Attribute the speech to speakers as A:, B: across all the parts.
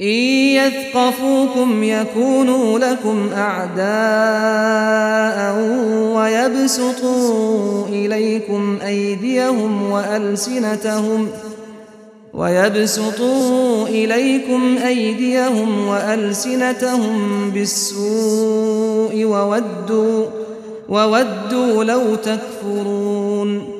A: إن يثقفوكم يكونوا لكم أعداء ويبسطوا إليكم أيديهم وألسنتهم ويبسطوا إليكم أيديهم وألسنتهم بالسوء وودوا وودوا لو تكفرون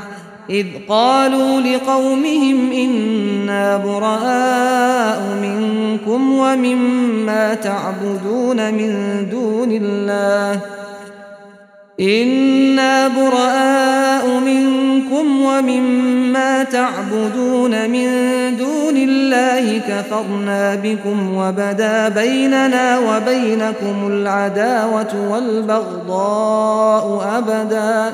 A: إذ قالوا لقومهم إنا براء منكم ومما تعبدون من دون الله إنا براء منكم ومما تعبدون من دون الله كفرنا بكم وبدا بيننا وبينكم العداوة والبغضاء أبداً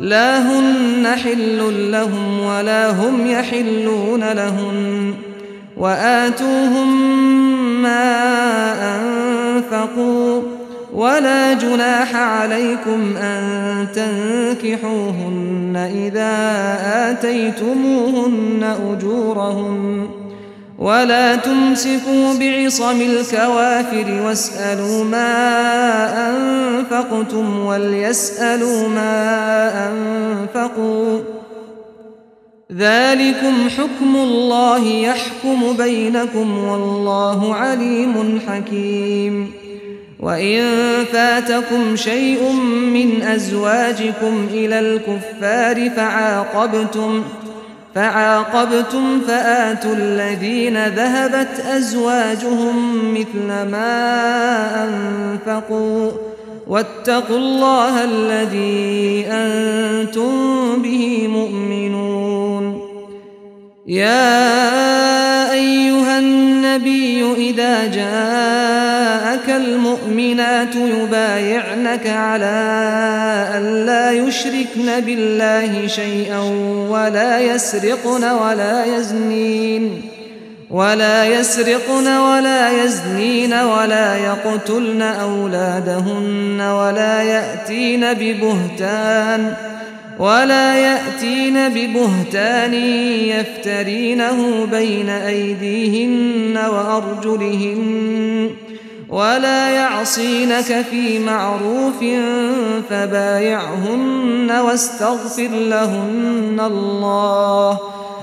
A: لا هن حل لهم ولا هم يحلون لهن وآتوهم ما أنفقوا ولا جناح عليكم أن تنكحوهن إذا آتيتموهن أجورهم ولا تمسكوا بعصم الكوافر واسألوا ما أنفقوا أنفقتم وليسألوا ما أنفقوا ذلكم حكم الله يحكم بينكم والله عليم حكيم وإن فاتكم شيء من أزواجكم إلى الكفار فعاقبتم فعاقبتم فآتوا الذين ذهبت أزواجهم مثل ما أنفقوا واتقوا الله الذي أنتم به مؤمنون يا أيها النبي إذا جاءك المؤمنات يبايعنك على أن لا يشركن بالله شيئا ولا يسرقن ولا يزنين ولا يسرقن ولا يزنين ولا يقتلن أولادهن ولا يأتين ببهتان ولا يأتين ببهتان يفترينه بين أيديهن وأرجلهن ولا يعصينك في معروف فبايعهن واستغفر لهن الله ۖ